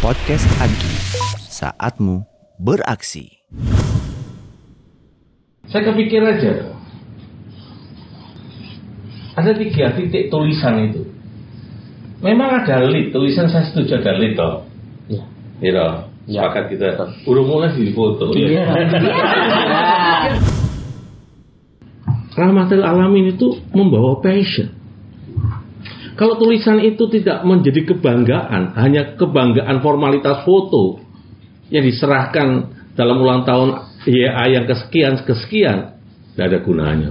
Podcast Agi, saatmu beraksi. Saya kepikir aja, ada tiga titik tulisan itu. Memang ada lead, tulisan saya setuju ada lead toh. Iya. Gitu. Sepakat kita. Udah mulai di foto. Iya. Rahmatil alamin itu membawa passion. Kalau tulisan itu tidak menjadi kebanggaan, hanya kebanggaan formalitas foto yang diserahkan dalam ulang tahun YA yang kesekian kesekian, tidak ada gunanya.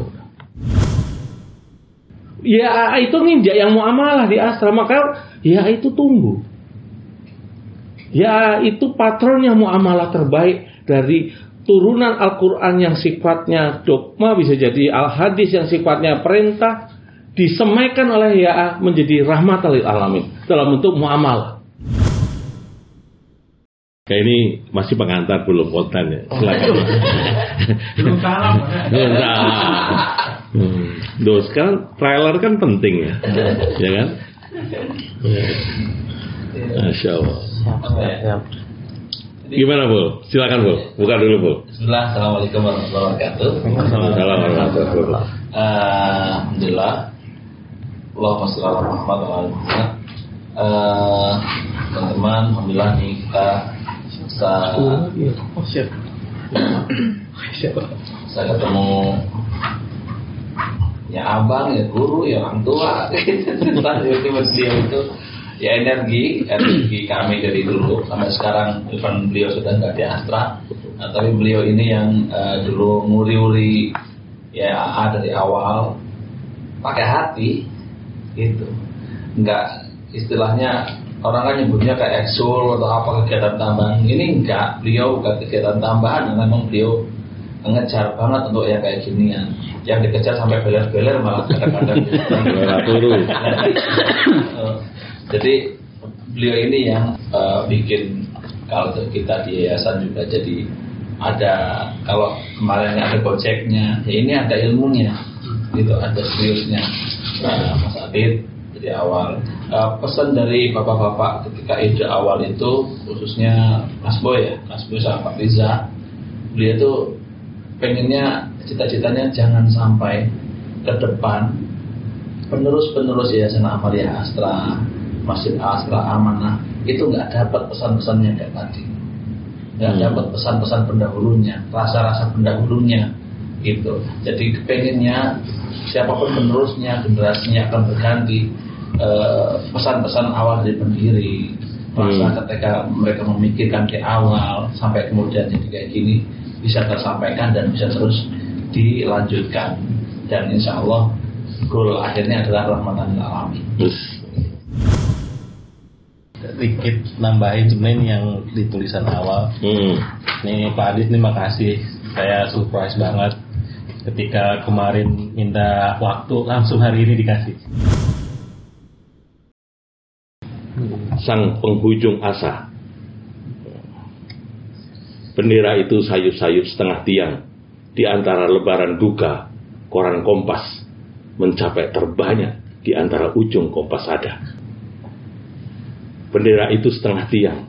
YA itu nginjak yang muamalah di asra, maka YA itu tumbuh. Ya itu patronnya muamalah terbaik dari turunan Al-Quran yang sifatnya dogma bisa jadi al-hadis yang sifatnya perintah disemaikan oleh ya menjadi rahmat lil alamin dalam bentuk muamalah. Kayak ini masih pengantar belum konten ya. Silakan. Belum salam. Belum salah. Hmm. Duh, sekarang trailer kan penting ya, ya kan? Ya. Masya Allah. Gimana Bu? Silakan Bu. Buka dulu Bu. Bismillah, Assalamualaikum warahmatullahi wabarakatuh. Salam warahmatullahi wabarakatuh. Eh, Alhamdulillah. Allahumma sholli ala Muhammad wa ala Muhammad. Eh, Teman-teman, Alhamdulillah nih kita bisa saya ketemu ya abang, ya guru, ya orang tua. Tiba-tiba beliau itu ya energi, energi kami dari dulu. Sampai sekarang even beliau sudah nggak di Astra, nah, tapi beliau ini yang eh, dulu nguri-uri ya A dari awal pakai hati gitu, nggak istilahnya orang kan nyebutnya kayak eksul atau apa kegiatan tambahan. Ini enggak beliau bukan kegiatan tambahan memang beliau ngejar banget untuk yang kayak ginian yang dikejar sampai beler-beler malah kadang-kadang. Turu. Jadi beliau ini yang eh, bikin kalau kita di yayasan juga jadi ada kalau kemarin ada gojeknya ya ini ada ilmunya. Gitu ada seriusnya nah, Mas Adit dari awal. Eh, pesan dari bapak-bapak ketika ide awal itu khususnya Mas Boy ya Mas Boy sama Pak Riza beliau itu pengennya cita-citanya jangan sampai ke depan penerus-penerus Yayasan Amalia Astra, Masjid Astra Amanah itu nggak dapat pesan-pesannya kayak tadi, nggak Hmm. dapat pesan-pesan pendahulunya, rasa-rasa pendahulunya gitu. Jadi kepengennya siapa pun penerusnya, generasinya akan berganti eh, pesan-pesan awal dari pendiri. Masa Hmm. ketika mereka memikirkan di awal sampai kemudian jadi kayak gini bisa tersampaikan dan bisa terus dilanjutkan dan insya Allah goal akhirnya adalah rahmatan lil alamin. Terus, Dikit nambahin sebenarnya ini yang di tulisan awal. hmm. Nih Pak Adit nih makasih. Saya surprise banget ketika kemarin minta waktu langsung hari ini dikasih. sang penghujung asa. Bendera itu sayup-sayup setengah tiang di antara lebaran duka koran kompas mencapai terbanyak di antara ujung kompas ada. Bendera itu setengah tiang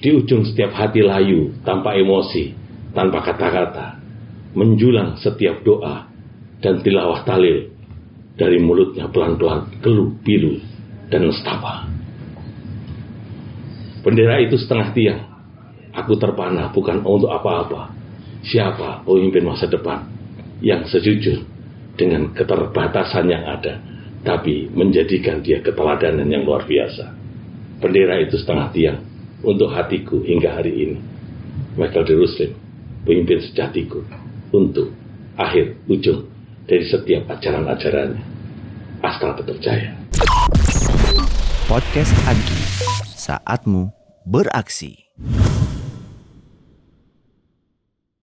di ujung setiap hati layu tanpa emosi, tanpa kata-kata, menjulang setiap doa dan tilawah talil dari mulutnya pelan-pelan keluh pilu dan nestapa. Bendera itu setengah tiang. Aku terpana bukan untuk apa-apa. Siapa pemimpin masa depan yang sejujur dengan keterbatasan yang ada, tapi menjadikan dia keteladanan yang luar biasa. Bendera itu setengah tiang untuk hatiku hingga hari ini. Michael de Ruslim, pemimpin sejatiku, untuk akhir ujung dari setiap ajaran-ajarannya. Astra tetap jaya. Podcast Agi, saatmu beraksi.